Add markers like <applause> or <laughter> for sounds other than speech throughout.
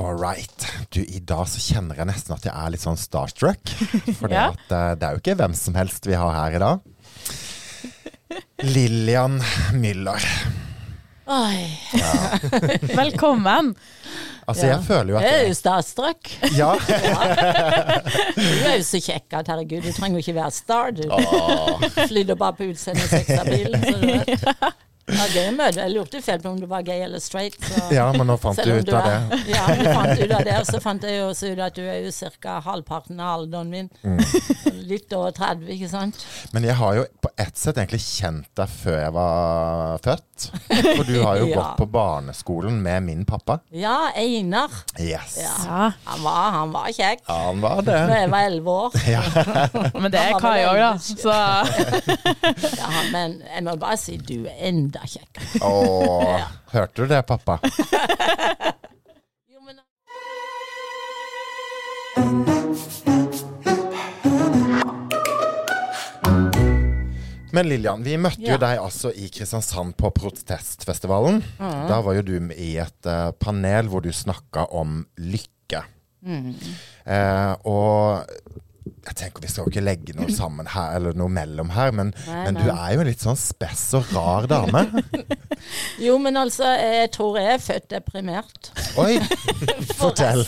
All right. Du, I dag så kjenner jeg nesten at jeg er litt sånn starstruck. <laughs> For Ja. at, eh, det er jo ikke hvem som helst vi har her i dag. Lillian Müller. Oi, <laughs> Velkommen. Altså, Ja. jeg føler jo at jeg er jo starstruck. <laughs> Ja. Du er jo så kjekk at herregud, du trenger jo ikke være star, du. Flyter bare på utseendet og sex av bilen. Vet. Det er deg. Jeg lurte feil på om du var gay eller straight. Så. ja, men nå fant du ut av det. Ja, vi fant ut av det. Og så fant jeg jo også ut at du er jo ca. halvparten av alderen min. Mm. Litt over 30, ikke sant? Men jeg har jo på ett sett egentlig kjent deg før jeg var født. For du har jo <laughs> Ja. gått på barneskolen med min pappa. Ja, Einar. Yes. Ja. Ja, Han var, han var kjekk. Ja, han var det. Da jeg var elleve år. <laughs> men det er Kai òg, da. Så <laughs> Ja, men jeg må bare si du er enda kjekkere. Åh, hørte du det, pappa? Men Lillian, vi møtte jo deg altså i Kristiansand på protestfestivalen. Da var jo du med i et uh, panel hvor du snakka om lykke. Eh, og jeg tenker Vi skal jo ikke legge noe sammen her, eller noe mellom her, men, Nei, men nei. du er jo en litt sånn spess og rar dame. <laughs> Jo, men altså, jeg tror jeg er født deprimert. Oi! <laughs> Fortell.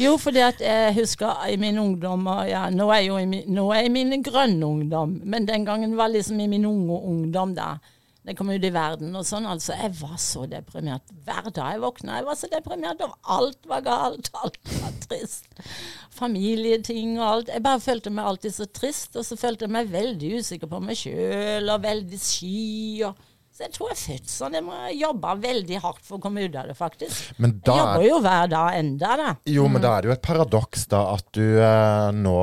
Jo, fordi at jeg husker i min ungdom og ja, nå, er jeg i nå er jeg i min grønne ungdom, men den gangen var liksom i min unge ungdom da. Jeg kom ut i verden og sånn, altså. Jeg var så deprimert. Hver dag jeg våkna, jeg var så deprimert. Og alt var galt, alt var trist. Familieting og alt. Jeg bare følte meg alltid så trist, og så følte jeg meg veldig usikker på meg sjøl, og veldig sky. og så jeg tror jeg er født sånn. Jeg må jobbe veldig hardt for å komme ut av det, faktisk. Men Jeg jobber jo hver dag enda, da. Jo, men da er det jo et paradoks da at du eh, nå,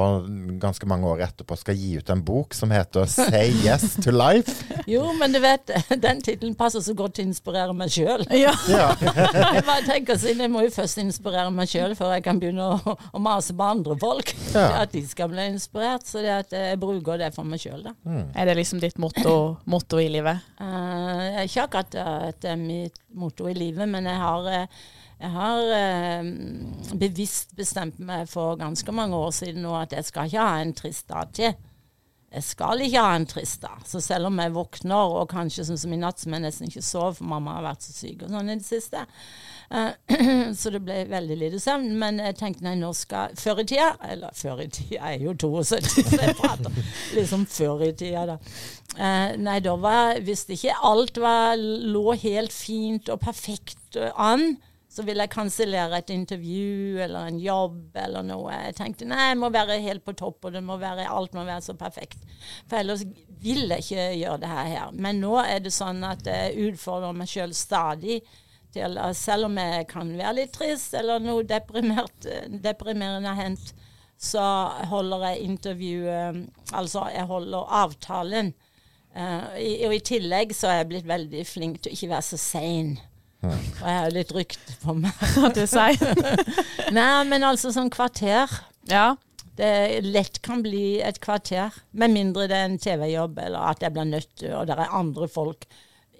ganske mange år etterpå, skal gi ut en bok som heter 'Say Yes to Life'. <laughs> Jo, men du vet, <laughs> den tittelen passer så godt til å inspirere meg sjøl. <laughs> ja. Ja. Jeg bare tenker siden jeg må jo først inspirere meg sjøl før jeg kan begynne å, å mase på andre folk. Ja. At de skal bli inspirert. Så det at jeg bruker det for meg sjøl, da. Er det liksom ditt motto, motto i livet? Eh, jeg er ikke akkurat at det er mitt motto i livet, men jeg har, eh, jeg har eh, bevisst bestemt meg for ganske mange år siden nå at jeg skal ikke ha en trist dag til. Jeg skal ikke ha en trist dag. Så selv om jeg våkner, og kanskje sånn som i natt som jeg nesten ikke sov, for mamma har vært så syk og sånn i det siste, eh, <clears throat> så det ble veldig lite søvn. Men jeg tenkte nei, nå skal Før i tida Eller før i tida, jeg er jo 72, så jeg prater liksom før i tida, da. Eh, nei, da var Hvis ikke alt var, lå helt fint og perfekt eh, an, så vil jeg kansellere et intervju eller en jobb eller noe. Jeg tenkte nei, jeg må være helt på topp, og må være, alt må være så perfekt. For ellers vil jeg ikke gjøre det her. Men nå er det sånn at jeg utfordrer meg sjøl stadig. Til, selv om jeg kan være litt trist eller noe eh, deprimerende har hendt, så holder jeg intervjuet Altså, jeg holder avtalen. Eh, og i tillegg så er jeg blitt veldig flink til å ikke være så sein. Og jeg har litt rykte på meg. At du sier? Nei, men altså sånn kvarter. Ja. Det lett kan bli et kvarter. Med mindre det er en TV-jobb, eller at jeg blir nødt til, og det er andre folk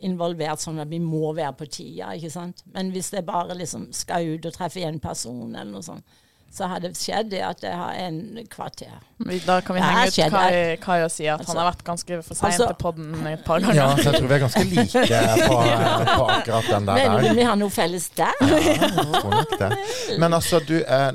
involvert, sånn at vi må være på tida, ikke sant. Men hvis jeg bare liksom skal ut og treffe en person, eller noe sånt, så har det skjedd det at jeg har en kvarter. Da kan vi henge ut skjedde. Kai, Kai og si at Altså- han har vært ganske for sein Altså- til podden et par ganger. ja, så jeg tror vi er ganske like <laughs> på, på akkurat den der. Mener du vi har noe felles der? Ja, jeg tror nok det. Men altså, du eh,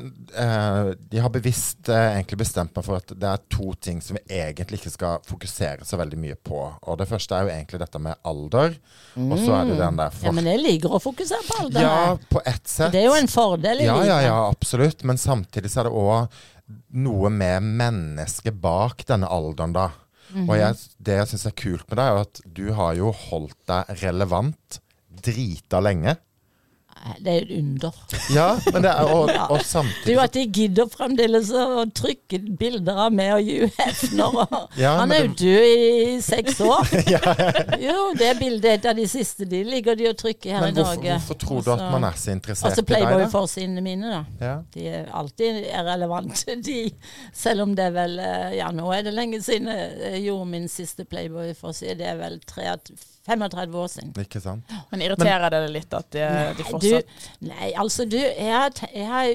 eh, De har bevisst eh, egentlig bestemt meg for at det er to ting som vi egentlig ikke skal fokusere så veldig mye på. Og det første er jo egentlig dette med alder, og så er det den der Ja, men jeg liker å fokusere på alder. Ja, på ett sett. Det er jo en fordel i Ja, livet. ja, ja, absolutt. Men samtidig så er det òg noe med mennesket bak denne alderen, da. Mhm. Og jeg, det jeg syns er kult med deg, er at du har jo holdt deg relevant drita lenge. Det er et under. Ja, men det er, og, <laughs> Ja. og er jo at de gidder fremdeles å trykke bilder av meg og Hugh Hefner. Ja, han er jo det- død i seks år. <laughs> Jo, det bildet er et av de siste de ligger de og trykker her Men i Norge. hvorfor tror du at Altså- man er så interessert Altså i deg, da? Playboy-forsidene mine, da. Ja. De er alltid relevante, <laughs> de. Selv om det er vel eh, Ja, nå er det lenge siden jeg gjorde min siste Playboy-forside. Det er vel 33 35 år siden. Ikke sant? Men irriterer det deg litt at de, de fortsatt du, Nei, altså du, jeg har, jeg har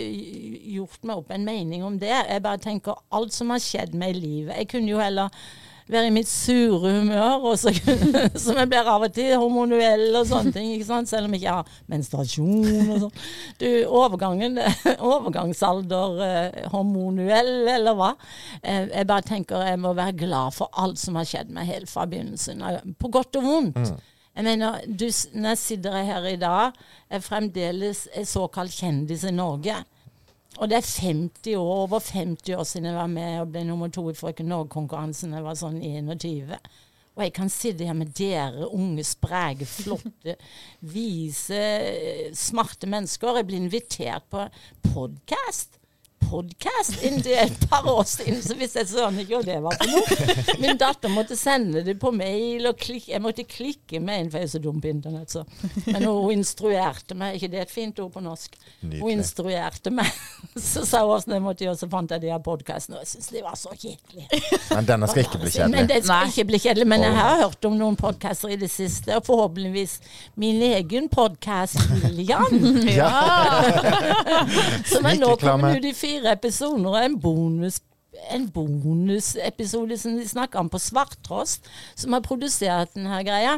gjort meg opp en mening om det. Jeg bare tenker alt som har skjedd meg i livet. Jeg kunne jo heller være i mitt sure humør, så, <laughs> som jeg blir av og til, hormonuell og sånne ting. ikke sant? Selv om jeg ikke har menstruasjon og sånn. Du, overgangen, <laughs> overgangsalder, eh, hormonuell, eller hva. Eh, jeg bare tenker jeg må være glad for alt som har skjedd meg helt fra begynnelsen. På godt og vondt. Jeg mener, du, når jeg sitter her i dag, er fremdeles såkalt kjendis i Norge. Og det er 50 år, over 50 år siden jeg var med og ble nummer to i Frøken Norge-konkurransen. Jeg var sånn 21. Og jeg kan sitte her med dere unge, spreke, flotte, vise, eh, smarte mennesker. Jeg blir invitert på podkast. Podkast inntil et par år siden, så visste jeg søren ikke hva det var for noe. Min datter måtte sende det på mail, og klikke, jeg måtte klikke med en, for jeg er så dum på internett. Så. Men hun instruerte meg, ikke det er et fint ord på norsk? Hun instruerte meg. <laughs> Så sa hun åssen jeg måtte gjøre, så fant jeg de her podkastene, og jeg syntes de var så kjedelige. Men denne skal ikke bli Men kjedelig. skal ikke bli kjedelig. Men jeg har hørt om noen podkaster i det siste, og forhåpentligvis min egen podkast, William. <laughs> Som er nå kommet ut i fire episoder, og en bonus en bonusepisode som de snakka om på Svarttrost, som har produsert denne greia.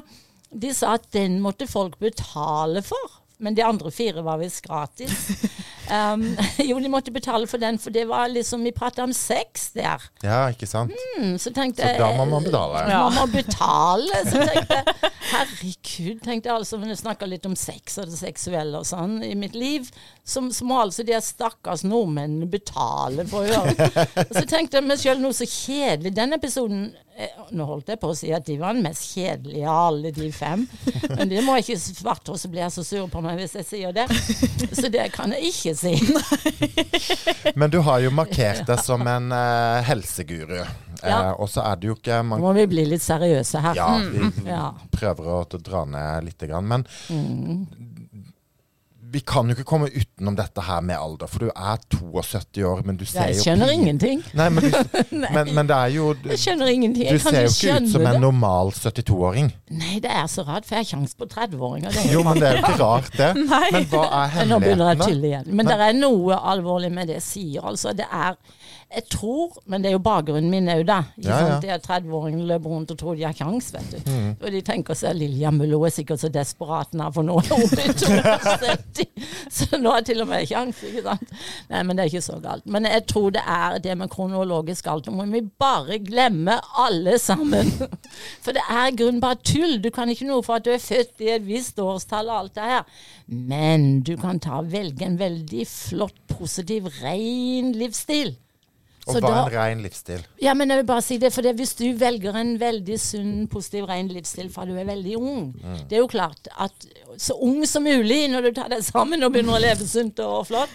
De sa at den måtte folk betale for. Men de andre fire var visst gratis. <laughs> Um, <laughs> jo, de måtte betale for den, for det var liksom Vi prata om sex der. Ja, ikke sant? Mm, så tenkte Så da må man betale. Ja. Man må betale. Så <laughs> tenkte jeg herregud, tenkte jeg altså, når jeg snakker litt om sex og det seksuelle og sånn i mitt liv, så, så må altså de stakkars nordmennene betale for å høre. <laughs> Så tenkte jeg meg sjøl noe så kjedelig. Den episoden eh, Nå holdt jeg på å si at de var den mest kjedelige av alle de fem. Men det må jeg ikke svarte, og så blir jeg så sur på meg hvis jeg sier det. Så det kan jeg ikke si. <laughs> Men du har jo markert deg som en uh, helseguru. Ja. Eh, og så er det jo ikke Nå må vi bli litt seriøse her. Ja, vi mm. prøver å å dra ned litt. Grann, men Mm. Vi kan jo ikke komme utenom dette her med alder. For du er 72 år, men du ser jo Jeg skjønner jo ingenting. Nei, men, du, <laughs> men, men det er jo Du, Jeg skjønner ingenting. Jeg kan ser jo ikke ut som en normal 72-åring. Nei, det er så rart, for jeg har kjangs på 30-åringer. er Jo, men det er jo ikke rart, det. Men hva er Men Nå begynner jeg å tulle igjen. Men det er noe alvorlig med det jeg sier. Altså, det er Jeg tror, men det er jo bakgrunnen min òg, da. Ikke Ja, ja. De er 30-åringene løper rundt og tror de har kjangs, vet du. Mm. Og de tenker seg Lilja Mullo er sikkert så desperat nå, for nå <laughs> er hun blitt 72. Så nå er til og med kjangs, ikke sant. Nei, men det er ikke så galt. Men jeg tror det er det med kronologisk alder. Må vi bare glemme alle sammen. <laughs> For det er i grunnen bare tull. Du kan ikke noe for at du er født i et visst årstall og alt det her. Men du kan ta velge en veldig flott, positiv, ren livsstil. Og Så hva er en ren livsstil? Ja, men jeg vil bare si det, for det, hvis du velger en veldig sunn, positiv, ren livsstil fra du er veldig ung Det er jo klart at så ung som mulig når du tar deg sammen og begynner å leve sunt og flott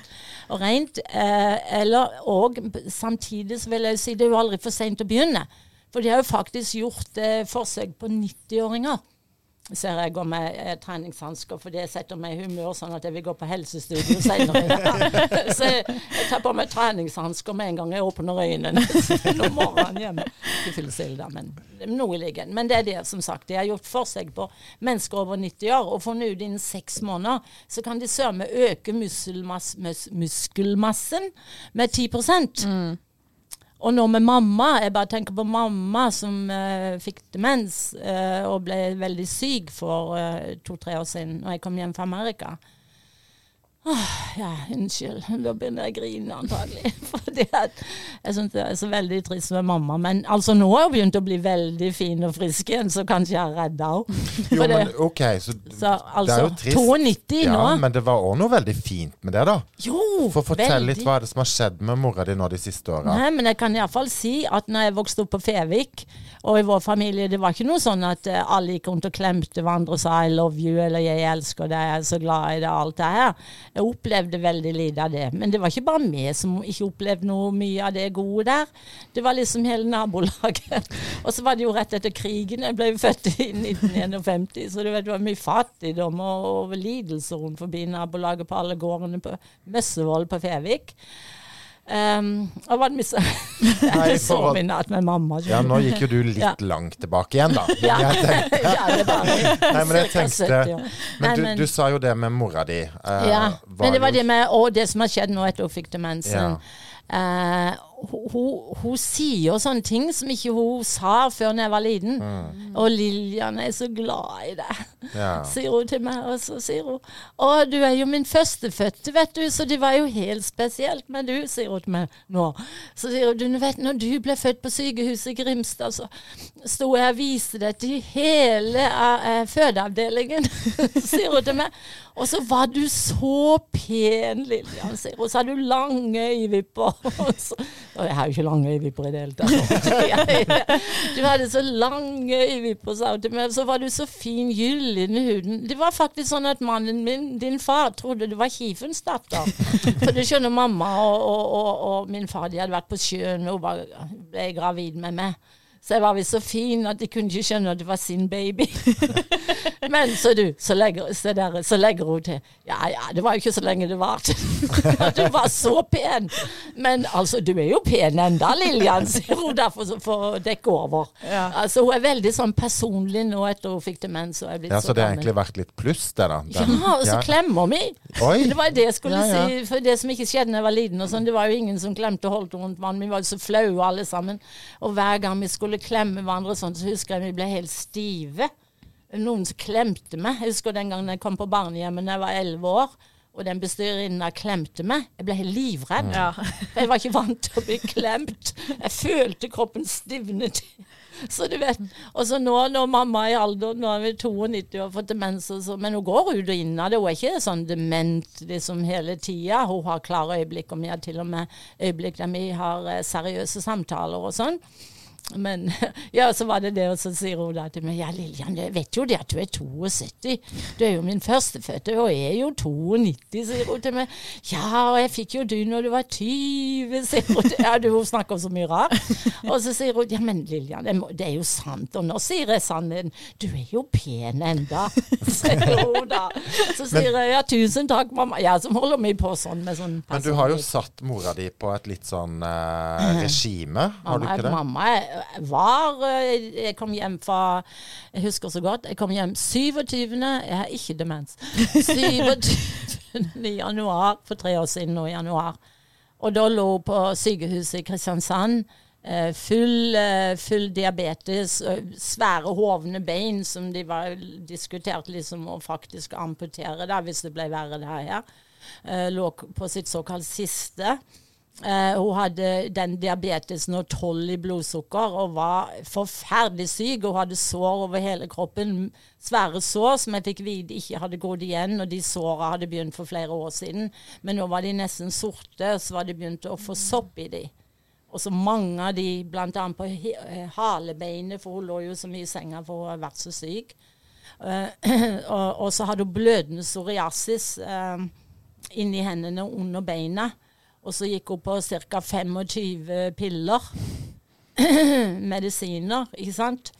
og rent. Eh, eller, og samtidig så vil jeg si det er jo aldri for seint å begynne. For de har jo faktisk gjort eh, forsøk på 90-åringer. Ser jeg går med eh, treningshansker, for det setter meg i humør sånn at jeg vil gå på helsestudio senere. <laughs> så jeg, tar på meg treningshansker med en gang jeg åpner øynene. <laughs> Når morgenen hjemme. Ikke fyllesild, da, men noe liggende. Men det er det, som sagt. De har gjort forsøk på mennesker over 90 år, og for ut innen seks måneder så kan de sømme øke muskelmassen med 10 og nå med mamma, jeg bare tenker på mamma som uh, fikk demens uh, og ble veldig syk for uh, to-tre år siden, når jeg kom hjem fra Amerika. Åh, ja, unnskyld. Da begynner jeg å grine antagelig. <laughs> Fordi at jeg syns det er så veldig trist med mamma. Men altså nå har hun begynt å bli veldig fin og frisk igjen, så kanskje jeg har redda henne. Jo, det- men OK, så, Så det er altså, jo trist. 92 nå. Ja, men det var òg noe veldig fint med det, da. Jo, For Fortell veldig. litt hva er det som har skjedd med mora di nå de siste åra. Nei, men jeg kan iallfall si at når jeg vokste opp på Fevik, og i vår familie, det var ikke noe sånn at eh, alle gikk rundt og klemte hverandre og sa 'I love you' eller 'jeg elsker deg', 'jeg er så glad i deg', alt det her. Jeg opplevde veldig lite av det. Men det var ikke bare vi som ikke opplevde noe mye av det gode der. Det var liksom hele nabolaget. <laughs> og så var det jo rett etter krigen. Jeg ble jo født i 1951, så det var mye fattigdom og, og lidelser rundt forbi nabolaget på alle gårdene på Møssevoll på Fevik. Um, <laughs> hva var? Nei, Jeg så min at- natt med mamma. Ja, nå gikk jo du litt Ja. langt tilbake igjen, da. Ja. Jeg tenkte, ja, det var nei, men jeg tenkte 70 år. Men du, du sa jo det med mora di. Uh, Ja, men det var det med Og det som har skjedd nå etter hun fikk demensen. Ja. Eh, hun, hun, sier sånne ting som ikke hun sa før da jeg var liten. Mm. Og Lillian er så glad i det, Ja. <laughs> sier hun til meg. Og så sier hun Å, du er jo min førstefødte, vet du, så det var jo helt spesielt med du, sier hun til meg nå. Så sier hun, du vet, når du ble født på sykehuset i Grimstad, så sto jeg og viste deg til hele uh, fødeavdelingen, <laughs> sier hun til meg. Og så var du så pen, Lillian, sier hun. Så hadde du lange øyevipper. <laughs> Og jeg har jo ikke lange øyevipper i det hele tatt. <laughs> <laughs> Du hadde så lange øyevipper, sa hun til meg. Så var du så fin, gyllen i huden. Det var faktisk sånn at mannen min, din far, trodde du var Kifens datter. For du skjønner, mamma og, og, og, og min far de hadde vært på sjøen og hun var, ble gravid med meg. Så jeg var visst så fin at de kunne ikke skjønne at det var sin baby. <laughs> Men så du, så legger, så der, så legger hun til Ja ja, det var jo ikke så lenge det varte. <laughs> Du var så pen. Men altså, du er jo pen enda, Lillian, sier hun derfor for å dekke over. Ja. Altså, hun er veldig sånn personlig nå etter hun fikk demens og er blitt ja, så det har egentlig vært litt pluss, det, da. Ja, og så ja. klemmer vi. Oi. <laughs> Det var det jeg skulle Ja, ja. si. For det som ikke skjedde da jeg var liten, sånn, det var jo ingen som klemte og holdt rundt hverandre. Vi var jo så flaue alle sammen. Og hver gang vi skulle klemme hverandre, sånn, så husker jeg vi ble helt stive. Noen som klemte meg. Jeg husker den gangen jeg kom på barnehjemmet da jeg var elleve år. Og den bestyrerinna klemte meg. Jeg ble helt livredd. Ja. For Jeg var ikke vant til å bli klemt. Jeg følte kroppen stivnet. Så du vet. Og så nå når mamma er i alder, nå er vi 92 og har fått demens, så, men hun går ut og inn av det. Hun er ikke sånn dement liksom hele tida. Hun har klare øyeblikk, og vi har til og med øyeblikk der vi har eh, seriøse samtaler og sånn. Men <laughs> ja, så var det det, og så sier hun da til meg Ja, Lillian, jeg vet jo det at du er 72. Du er jo min førstefødte, og jeg er jo 92, sier hun til meg. Ja, og jeg fikk jo du når du var 20, <laughs> sier hun. Ja, du, hun snakker så mye rart. Og så sier hun ja, men Lillian, det, må, det er jo sant. Og nå sier jeg sannheten. Du er jo pen enda, <laughs> sier hun da. Så sier jeg ja, tusen takk, mamma. Ja, så holder vi på sånn med sånn Men du har jo satt mora di på et litt sånn eh, regime, har du ikke det? mamma er- var eh, Jeg kom hjem fra Jeg husker så godt. Jeg kom hjem 27. Jeg har ikke demens. <laughs> 27. januar for tre år siden nå i januar. Og da lå hun på sykehuset i Kristiansand. eh, full, eh, full diabetes, svære hovne bein som de var diskuterte liksom å faktisk amputere da, hvis det ble verre det her. Lå på sitt såkalt siste. Eh, hun hadde den diabetesen og tolv i blodsukker og var forferdelig syk. Hun hadde sår over hele kroppen. Svære sår som jeg fikk vite ikke hadde gått igjen, og de såra hadde begynt for flere år siden. Men nå var de nesten sorte, så var de begynt å få sopp i de. Og så mange av de, bl.a. på eh, halebeinet, for hun lå jo så mye i senga for hun har vært så syk. Eh, <clears throat> og, og så hadde hun blødende psoriasis eh, inni hendene under beina. Og så gikk hun på ca. 25 piller. <clears throat> Medisiner, ikke sant.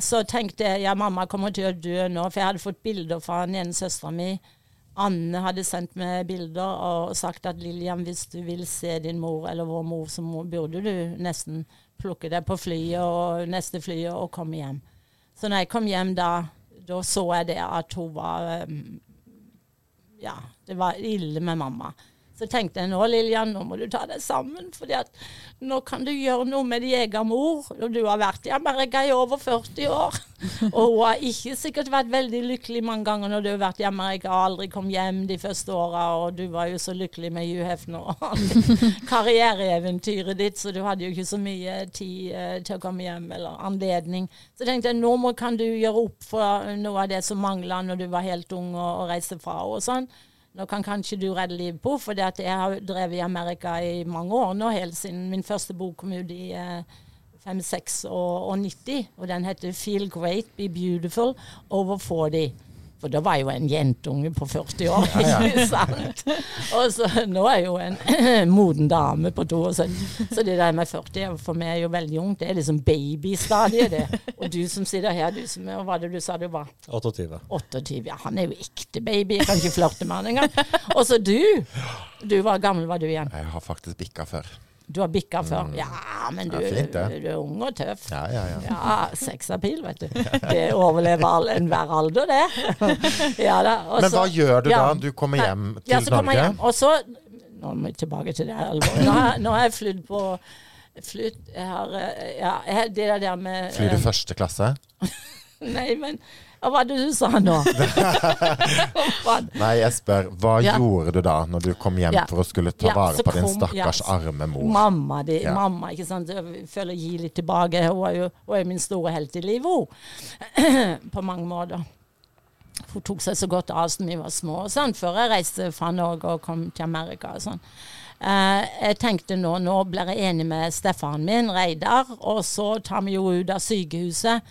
Så tenkte jeg ja, mamma kommer til å dø nå, for jeg hadde fått bilder fra den ene søstera mi. Anne hadde sendt meg bilder og sagt at Lillian, hvis du vil se din mor eller vår mor, så burde du nesten plukke deg på flyet og neste flyet og komme hjem. Så når jeg kom hjem da, da så jeg det at hun var Ja, det var ille med mamma. Så tenkte jeg nå, Lillian, nå må du ta deg sammen, for nå kan du gjøre noe med din egen mor. Og du har vært i Amerika i over 40 år. <laughs> Og hun har ikke sikkert vært veldig lykkelig mange ganger når du har vært i Amerika og aldri kom hjem de første åra, og du var jo så lykkelig med Hugh Hefner og <laughs> karriereeventyret ditt, så du hadde jo ikke så mye tid eh, til å komme hjem, eller anledning. Så tenkte jeg nå må, kan du gjøre opp for noe av det som mangla når du var helt ung og, og reiste fra og sånn. Nå kan kanskje du redde livet på, for jeg har drevet i Amerika i mange år nå, helt siden min første bok kom ut i eh, 5, og, og 90. Og den heter 'Feel Great, Be Beautiful Over 40'. For da var jeg jo en jentunge på 40 år, Ja, ja. <laughs> ikke sant? Og så nå er jeg jo en <clears throat> moden dame på 72. Så det der med 40 for meg er jo veldig ungt. Det er liksom babystadiet, det. Og du som sitter her, du som Hva var det du sa du var? 28. 28. Ja, han er jo ekte baby. Jeg kan ikke flørte med han engang. Og så du. Du var gammel, var du igjen? Jeg har faktisk bikka før. Du har bikka før? Ja, men du, Mm. Ja, fint, ja. du er ung og tøff. Ja, ja, ja. Ja, sexapil, vet du. Det overlever all, enhver alder, det. <laughs> Ja da. også, Men hva gjør du da? Du kommer hjem til ja, så jeg Norge? hjem, og så Nå må jeg tilbake til det alvoret. Nå, nå har jeg flydd på Flytt Jeg har eh, Ja, det der med Flyr du eh, første klasse? <laughs> Nei, men Hva var det du sa nå? <laughs> Nei, jeg spør, hva Ja. gjorde du da, når du kom hjem Ja. for å skulle ta Ja, vare på på din stakkars arme mor? Mamma, de, mamma, ikke sant. Jeg føler å gi litt tilbake. Hun er jo hun er min store helt i livet, hun. <clears throat> På mange måter. Hun tok seg så godt av oss da vi var små, sånn, før jeg reiste fra Norge og kom til Amerika. og sånn. Uh, jeg tenkte nå, nå blir jeg enig med stefaren min, Reidar, og så tar vi jo ut av sykehuset.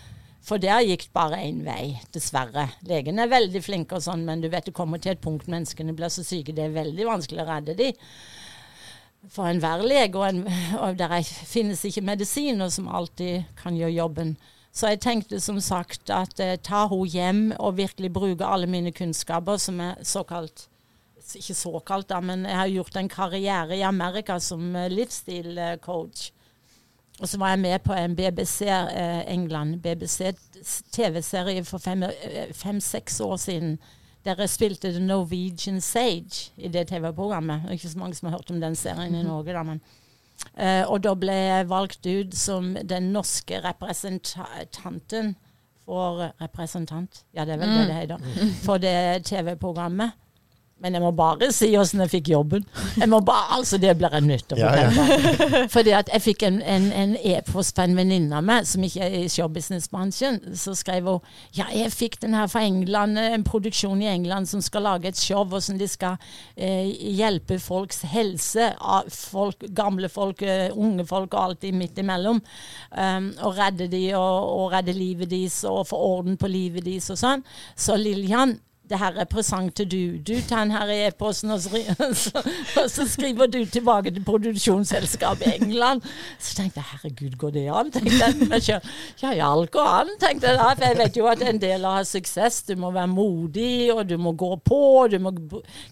For der gikk bare én vei, dessverre. Legene er veldig flinke og sånn, men du vet det kommer til et punkt menneskene blir så syke, det er veldig vanskelig å redde dem for enhver lege, og, en, og der er, finnes ikke medisiner som alltid kan gjøre jobben. Så jeg tenkte som sagt at eh, ta henne hjem og virkelig bruke alle mine kunnskaper, som er såkalt Ikke såkalt, da, men jeg har gjort en karriere i Amerika som eh, livsstilcoach. Og så var jeg med på en BBC eh, England, BBC TV-serie for fem- fem-seks år siden. Der jeg spilte The Norwegian Sage i det TV-programmet. Ikke så mange som har hørt om den serien i Norge, da, men Uh, og da ble jeg valgt ut som den norske representanten for Representant, ja det er vel det det heter. For det TV-programmet. Men jeg må bare si åssen jeg fikk jobben. Jeg må bare, altså Det blir jeg nødt til å Ja, ja. fortelle. Fordi at jeg fikk en, e-post e-post fra en venninne av meg som ikke er i showbusinessbransjen. Så skrev hun ja, jeg fikk den her fra England, en produksjon i England som skal lage et show hvordan de skal eh, hjelpe folks helse. Folk, gamle folk, eh, unge folk og alt midt imellom. Um, og redde de og, og redde livet deres og få orden på livet deres og sånn. Så Lillian, det her er presang til du. Du tar den her e-posten, og, <laughs> og så skriver du tilbake til produksjonsselskapet i England. Så tenkte jeg herregud, går det an? tenkte jeg. Ja, ja, alt går an, tenkte jeg da. For jeg vet jo at en del av suksess, du må være modig, og du må gå på, og du må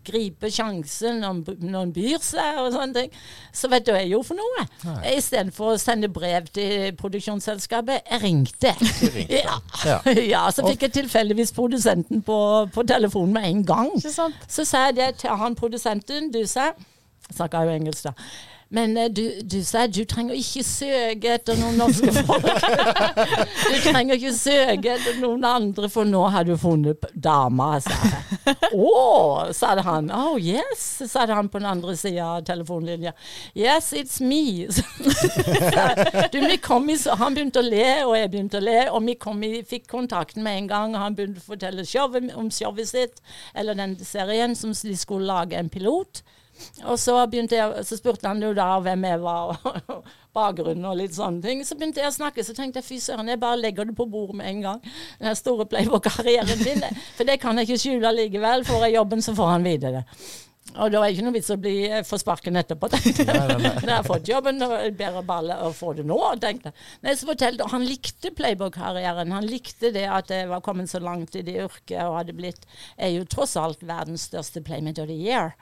gripe sjansen når noen byr seg, og sånne ting. Så vet du hva jeg gjorde for noe? Istedenfor å sende brev til produksjonsselskapet, jeg ringte. ringte. Ja. Ja. <laughs> ja, så fikk jeg tilfeldigvis produsenten på, på telefonen med en gang. Ikke sant? Så sa jeg det til han produsenten. Du sa Snakka jo engelsk, da. Men eh, du, du sa du trenger ikke søke etter noen norske folk. <laughs> du trenger ikke søke etter noen andre, for nå har du funnet dama, sa jeg. <laughs> Å, sa han. Oh yes, sa han på den andre sida av telefonlinja. Yes, it's me. <laughs> du, kom i, han begynte å le, og jeg begynte å le, og vi i, fikk kontakten med en gang. Han begynte å fortelle showet, om showet sitt, eller den serien som de skulle lage en pilot. Og så, jeg, så spurte han jo da hvem jeg var, og bakgrunnen og litt sånne ting. Så begynte jeg å snakke, så tenkte jeg fy søren, jeg bare legger det på bordet med en gang. Den store playboy-karrieren din. For det kan jeg ikke skjule likevel. Får jeg jobben, så får han vite det. Og da er det ikke noe vits å bli eh, få sparken etterpå, tenkte jeg. Når jeg har fått jobben, bedre balle å få det nå, tenkte jeg. Nei, så fortalte Han likte Playboy-karrieren. Han likte det at jeg var kommet så langt i det yrket og hadde blitt Er jo tross alt verdens største Playmate of the Year.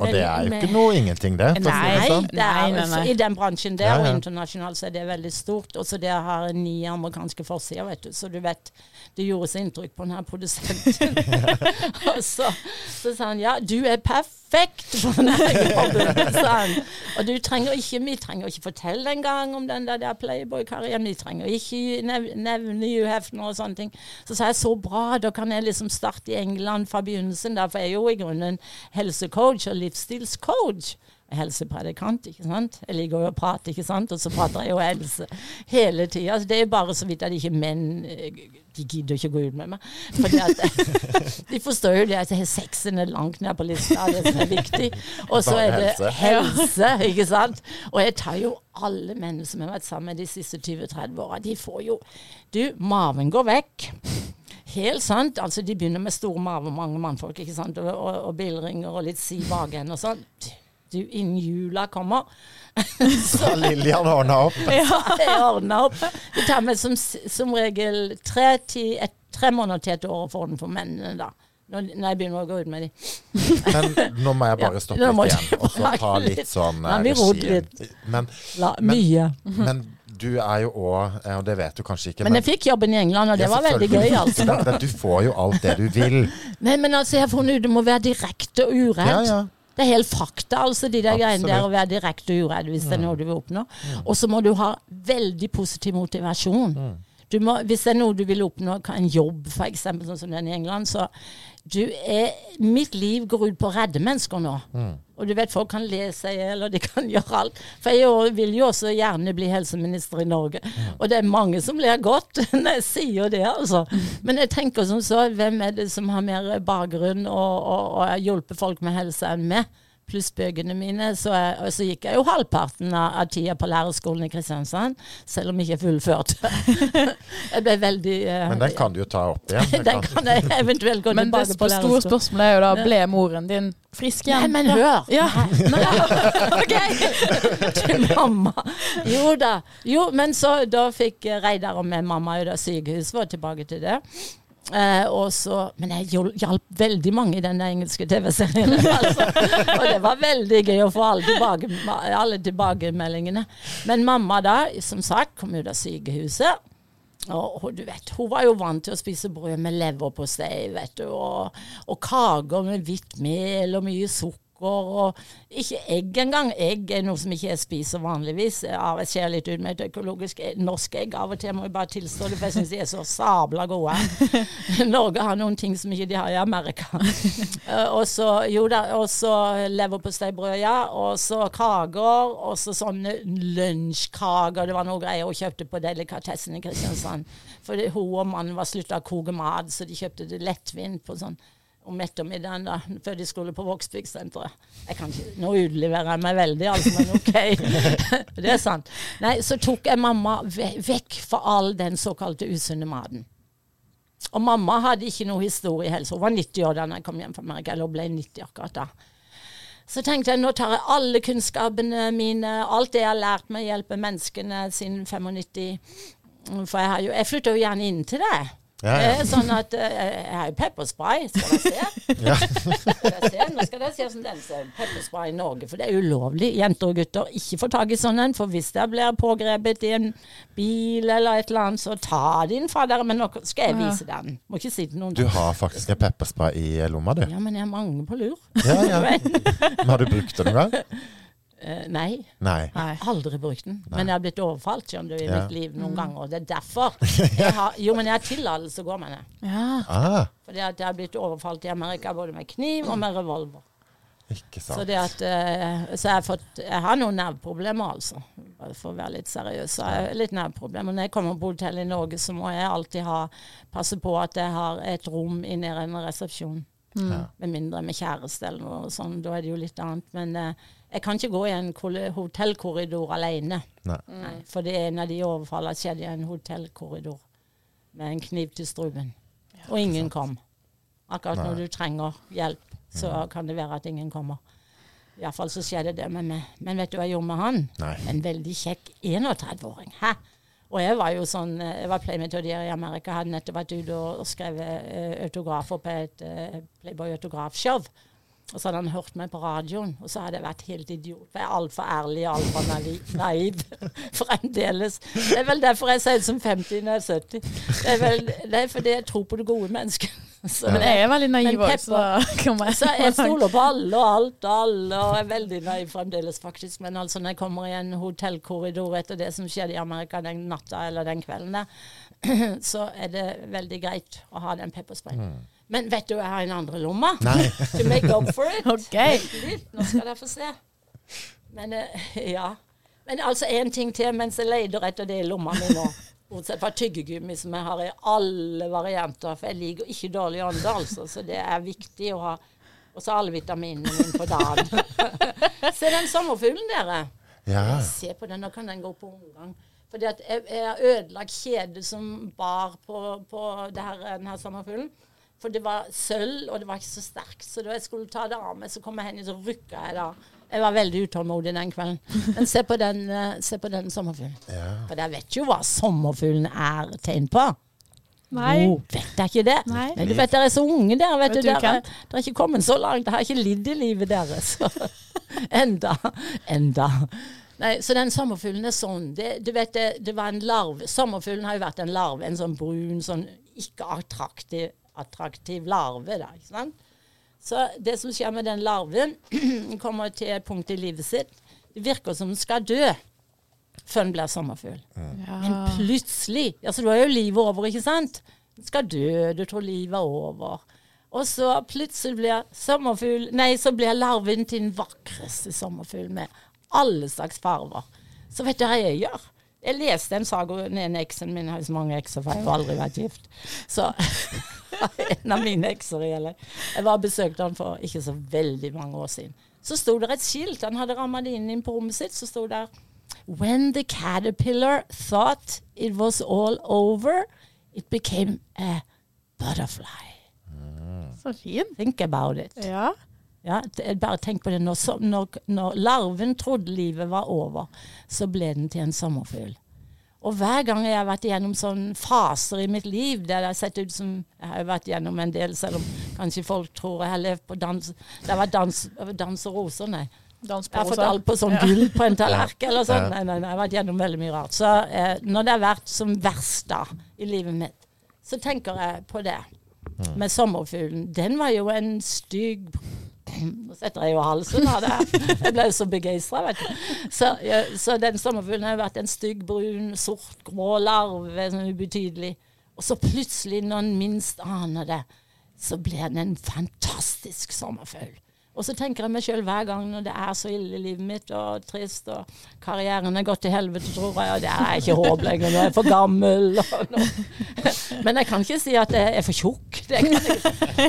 Og det er jo ikke noe ingenting, det. Nei, si det sånn. det er, Nei, nei, nei. I den bransjen der, Ja, ja. og internasjonalt, så er det veldig stort. Og så det har ni amerikanske forsider, vet du. Så du vet, det gjorde seg inntrykk på den her produsenten. <laughs> <laughs> og så, så sa han ja, du er perfekt for han. Og du trenger ikke, vi trenger ikke fortelle engang om den der, der Playboy-karrieren. Vi trenger ikke nev nevne Hugh Hefner og sånne ting. Så sa jeg så bra, da kan jeg liksom starte i England fra begynnelsen, Derfor for jeg er jo i grunnen helsecoach og livsstilscoach helsepredikant, ikke sant. Jeg liker jo å prate, ikke sant, og så prater jeg jo helse hele tida. Altså, det er bare så vidt at ikke menn eh, de gidder ikke å gå ut med meg. At <laughs> De forstår jo det at sexen er langt ned på lista, det som er viktig. Og så er det helse. ikke sant. Og jeg tar jo alle menn som har vært sammen de siste 20-30 åra, de får jo Du, maven går vekk. Helt sant. Altså, de begynner med store maver, mange mannfolk, ikke sant, og, og, og bilringer og litt si bakende og sånn. Du, innen jula kommer <laughs> Så Lillian ordna opp. <laughs> ja, jeg ordna opp. Det tar meg som, som regel tre, ti, et, tre måneder til et år å få den for mennene, da. Når, når jeg begynner å gå ut med de. Men nå må jeg <laughs> bare stoppe ja, litt igjen, og så ta litt sånn eh, meg rote. Men, La, mye. men du er jo òg, og det vet du kanskje ikke Men jeg fikk jobben i England, og det var veldig gøy, altså. Men, men du får jo alt det du vil. Nei, men altså, jeg har funnet ut det må være direkte og uredd. Ja, ja. Det er helt fakta, altså, de der greiene der å være direkte og uredd hvis det er noe du vil oppnå. Og så må du ha veldig positiv motivasjon. Du må, hvis det er noe du vil oppnå, en jobb f.eks., sånn som den i England, så du er, Mitt liv går ut på å redde mennesker nå. Og du vet, folk kan lese i hjel, og de kan <laughs> gjøre alt. For jeg vil jo også gjerne bli helseminister i Norge. Og det er mange som ler godt <laughs> når jeg sier det, altså. Men jeg tenker som så, hvem er det som har mer bakgrunn og, og, og hjulpet folk med helse enn meg? Pluss bøkene mine. Så, jeg, så gikk jeg jo halvparten av, av tida på lærerskolen i Kristiansand, selv om jeg ikke fullførte. <laughs> jeg ble veldig uh, Men den kan du jo ta opp igjen. <laughs> Den kan- jeg eventuelt gå Men det tilbake på store spørsmålet er jo da, ble moren din frisk Nei, men hør! Ja. <laughs> ok! Til mamma. Jo da. Jo, men så da fikk Reidar og meg mamma jo da sykehuset, var tilbake til det. Eh, og så, men jeg hjalp veldig mange i den engelske TV-serien. <laughs> Altså. Og det var veldig gøy å få alle, tilbake, alle tilbakemeldingene. Men mamma da, som sagt, kom ut av sykehuset. Og, og du vet, Hun var jo vant til å spise brød med leverpostei vet du, og, og kaker med hvitt mel og mye sukker. Og ikke egg engang. Egg er noe som ikke jeg spiser vanligvis. Jeg ser litt ut med et økologisk norsk egg av og til, må jeg bare tilstå det, for jeg syns de er så sabla gode. <laughs> Norge har noen ting som ikke de har i Amerika. <laughs> Eh, og så jo da, og så leverposteibrød, ja. Og så kaker. Og så sånne lunsjkaker. Det var noe greier hun kjøpte på delikatessen i Kristiansand. For hun og mannen var slutta å koke mat, så de kjøpte det lettvint på sånn om ettermiddagen da, før de skulle på Vågsbygdsenteret. Nå utleverer jeg meg veldig, altså, men OK. <laughs> det er sant. Nei, så tok jeg mamma ve vekk fra all den såkalte usunne maten. Og mamma hadde ikke noe historie i helse. Hun var 90 år da jeg kom hjem fra Amerika, eller hun ble 90 akkurat da. Så tenkte jeg nå tar jeg alle kunnskapene mine, alt det jeg har lært meg, hjelpe menneskene siden 95. For jeg, har jo, jeg flytter jo gjerne inn til deg. Ja, ja. er sånn at eh, Jeg har jo pepperspray, skal dere se? <laughs> Ja. se? Nå skal dere se hvordan den ser Pepperspray i Norge, for det er ulovlig. Jenter og gutter, ikke få tak i sånn en. For hvis dere blir pågrepet i en bil eller et eller annet, så ta den fra dere. Men nå skal jeg vise den. Må ikke si til noen. Du har faktisk en pepperspray i lomma, du. Ja, men jeg har mange på lur. Ja, ja. <laughs> Men har du brukt den noen gang? Eh, nei, Nei. Nei. aldri brukt den. Men jeg har blitt overfalt skjønner du, i Ja. mitt liv noen ganger. Det er derfor. <laughs> Jeg har, jo, men jeg har tillatelse å gå med det. Ja. Ah, Fordi at jeg har blitt overfalt i Amerika både med kniv og med revolver. ikke Så sant. det at uh, Så jeg har fått Jeg har noen nerveproblemer, altså. For å være litt seriøs. Så jeg har litt nerveproblemer. Når jeg kommer på hotell i Norge, så må jeg alltid ha passe på at jeg har et rom i nærheten av resepsjonen. Ja. Med mindre med kjæreste eller noe sånt. Da er det jo litt annet. Men eh, jeg kan ikke gå i en hotellkorridor alene. Nei. Nei, for det en av de overfallene skjedde i en hotellkorridor med en kniv til struben. og ingen kom. Akkurat når du trenger hjelp, så kan det være at ingen kommer. Iallfall så skjedde det med meg. Men vet du hva jeg gjorde med han? Nei. En veldig kjekk 31-åring. Hæ? Og jeg var jo sånn, eh, jeg var playmetodier i Amerika, hadde nettopp vært ute og, og skrevet uh, autografer på et uh, Playboy-autografshow. Og så hadde han hørt meg på radioen, og så hadde jeg vært helt idiot. For jeg er altfor ærlig og altfor naiv, <laughs> fremdeles. Det er vel derfor jeg ser ut som 50 når jeg er 70. Det er, vel, det er fordi jeg tror på det gode mennesket. <laughs> Så, Men jeg er veldig naiv også. òg, så kommer jeg så jeg <laughs> stoler på alle og alt og alle, og er veldig naiv fremdeles, faktisk. Men altså, når jeg kommer i en hotellkorridor etter det som skjedde i Amerika den natta eller den kvelden der, <clears throat> så er det veldig greit å ha den peppersprayen. Men vet du jeg har en andre lomma? Nei. <laughs> To make up for it. <laughs> Okay. Nå skal dere få se. Men eh, ja. Men altså én ting til mens jeg leter etter det i lomma mi nå. Bortsett fra tyggegummi, som jeg har i alle varianter. For jeg liker ikke dårlig ånde, altså. Så det er viktig å ha. Og så alle vitaminene mine på dagen. <laughs> Se den sommerfuglen, dere. Ja. Se på den, nå kan den gå på omgang. Fordi at jeg, jeg har ødelagt kjedet som bar på, på det her, den her sommerfuglen. For det var sølv, og det var ikke så sterkt. Så da jeg skulle ta det av meg, så kom jeg hen, så rykka jeg da. Jeg var veldig utålmodig den kvelden. Men se på den, eh, se på den sommerfuglen. For dere vet jo hva sommerfuglen er tegn på. Nei. Oh, vet dere ikke det? Nei. Men du vet, dere er så unge der. Vet, Vet du, dere, dere er ikke kommet så langt. Dere har ikke lidd i livet deres. <laughs> enda. Enda. Nei, så den sommerfuglen er sånn. Det, du vet, det, det var en larve. Sommerfuglen har jo vært en larve. En sånn brun, sånn ikke attraktiv, attraktiv larve. Da, ikke sant? Så det som skjer med den larven, <clears throat> kommer til et punkt i livet sitt. Det virker som den skal dø før den blir sommerfugl. Men plutselig altså Du da er jo livet over, ikke sant? Den skal dø, du tror livet er over. Og så plutselig blir sommerfugl Nei, så blir larven til den vakreste sommerfuglen med alle slags farger. Så vet du hva jeg gjør? Jeg leste en saga om en eksen min, jeg har så mange ekser, for jeg har aldri vært gift. Så <laughs> en av mine ekser gjelder. Jeg var og besøkte han for ikke så veldig mange år siden. Så sto det et skilt, han hadde rammet det inn på rommet sitt, så sto det When the caterpillar thought it was all over, it became a butterfly. Så fint. Think about it. Ja. Ja, bare tenk på det. Når, når, når larven trodde livet var over, så ble den til en sommerfugl. Og hver gang jeg har vært igjennom sånne faser i mitt liv der det har sett ut som Jeg har jo vært igjennom en del, selv om kanskje folk tror jeg har levd på dans Det vært dans, dans og roser, nei. Dans Jeg har fått alt på sånn gull på en <laughs> tallerken eller sånn. Nei, nei, nei, jeg har vært gjennom veldig mye rart. Så eh, når det har vært som verst da i livet mitt, så tenker jeg på det. Med sommerfuglen. Den var jo en stygg <clears throat> Nå setter jeg jo halsen av det. <laughs> Jeg ble så begeistra, vet du. Så, ja, så den sommerfuglen har vært en stygg, brun, sort, grå larve, sånn ubetydelig. Og så plutselig, når en minst aner det, så blir den en fantastisk sommerfugl. Og så tenker jeg meg sjøl hver gang når det er så ille i livet mitt og trist, og karrieren er gått til helvete, tror jeg, og det er ikke håp lenger, nå er jeg for gammel. <laughs> Men jeg kan ikke si at jeg er for tjukk, jeg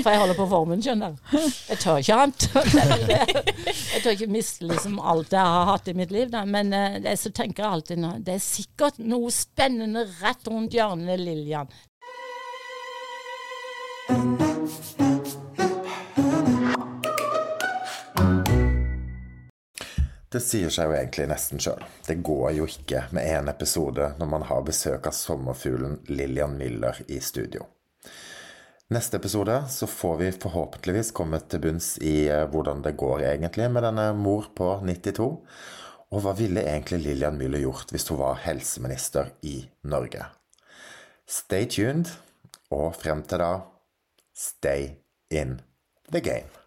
for jeg holder på formen, skjønner. Jeg tør ikke annet. <laughs> Jeg tør ikke miste liksom alt jeg har hatt i mitt liv, da. men eh, det, så tenker jeg alltid nå, det er sikkert noe spennende rett rundt hjørnet, Lillian. Det sier seg jo egentlig nesten sjøl. Det går jo ikke med én episode når man har besøk av sommerfuglen Lillian Miller i studio. Neste episode så får vi forhåpentligvis kommet til bunns i eh, hvordan det går egentlig med denne mor på 92. Og hva ville egentlig Lillian Müller gjort hvis hun var helseminister i Norge? Stay tuned, og frem til da, stay in the game.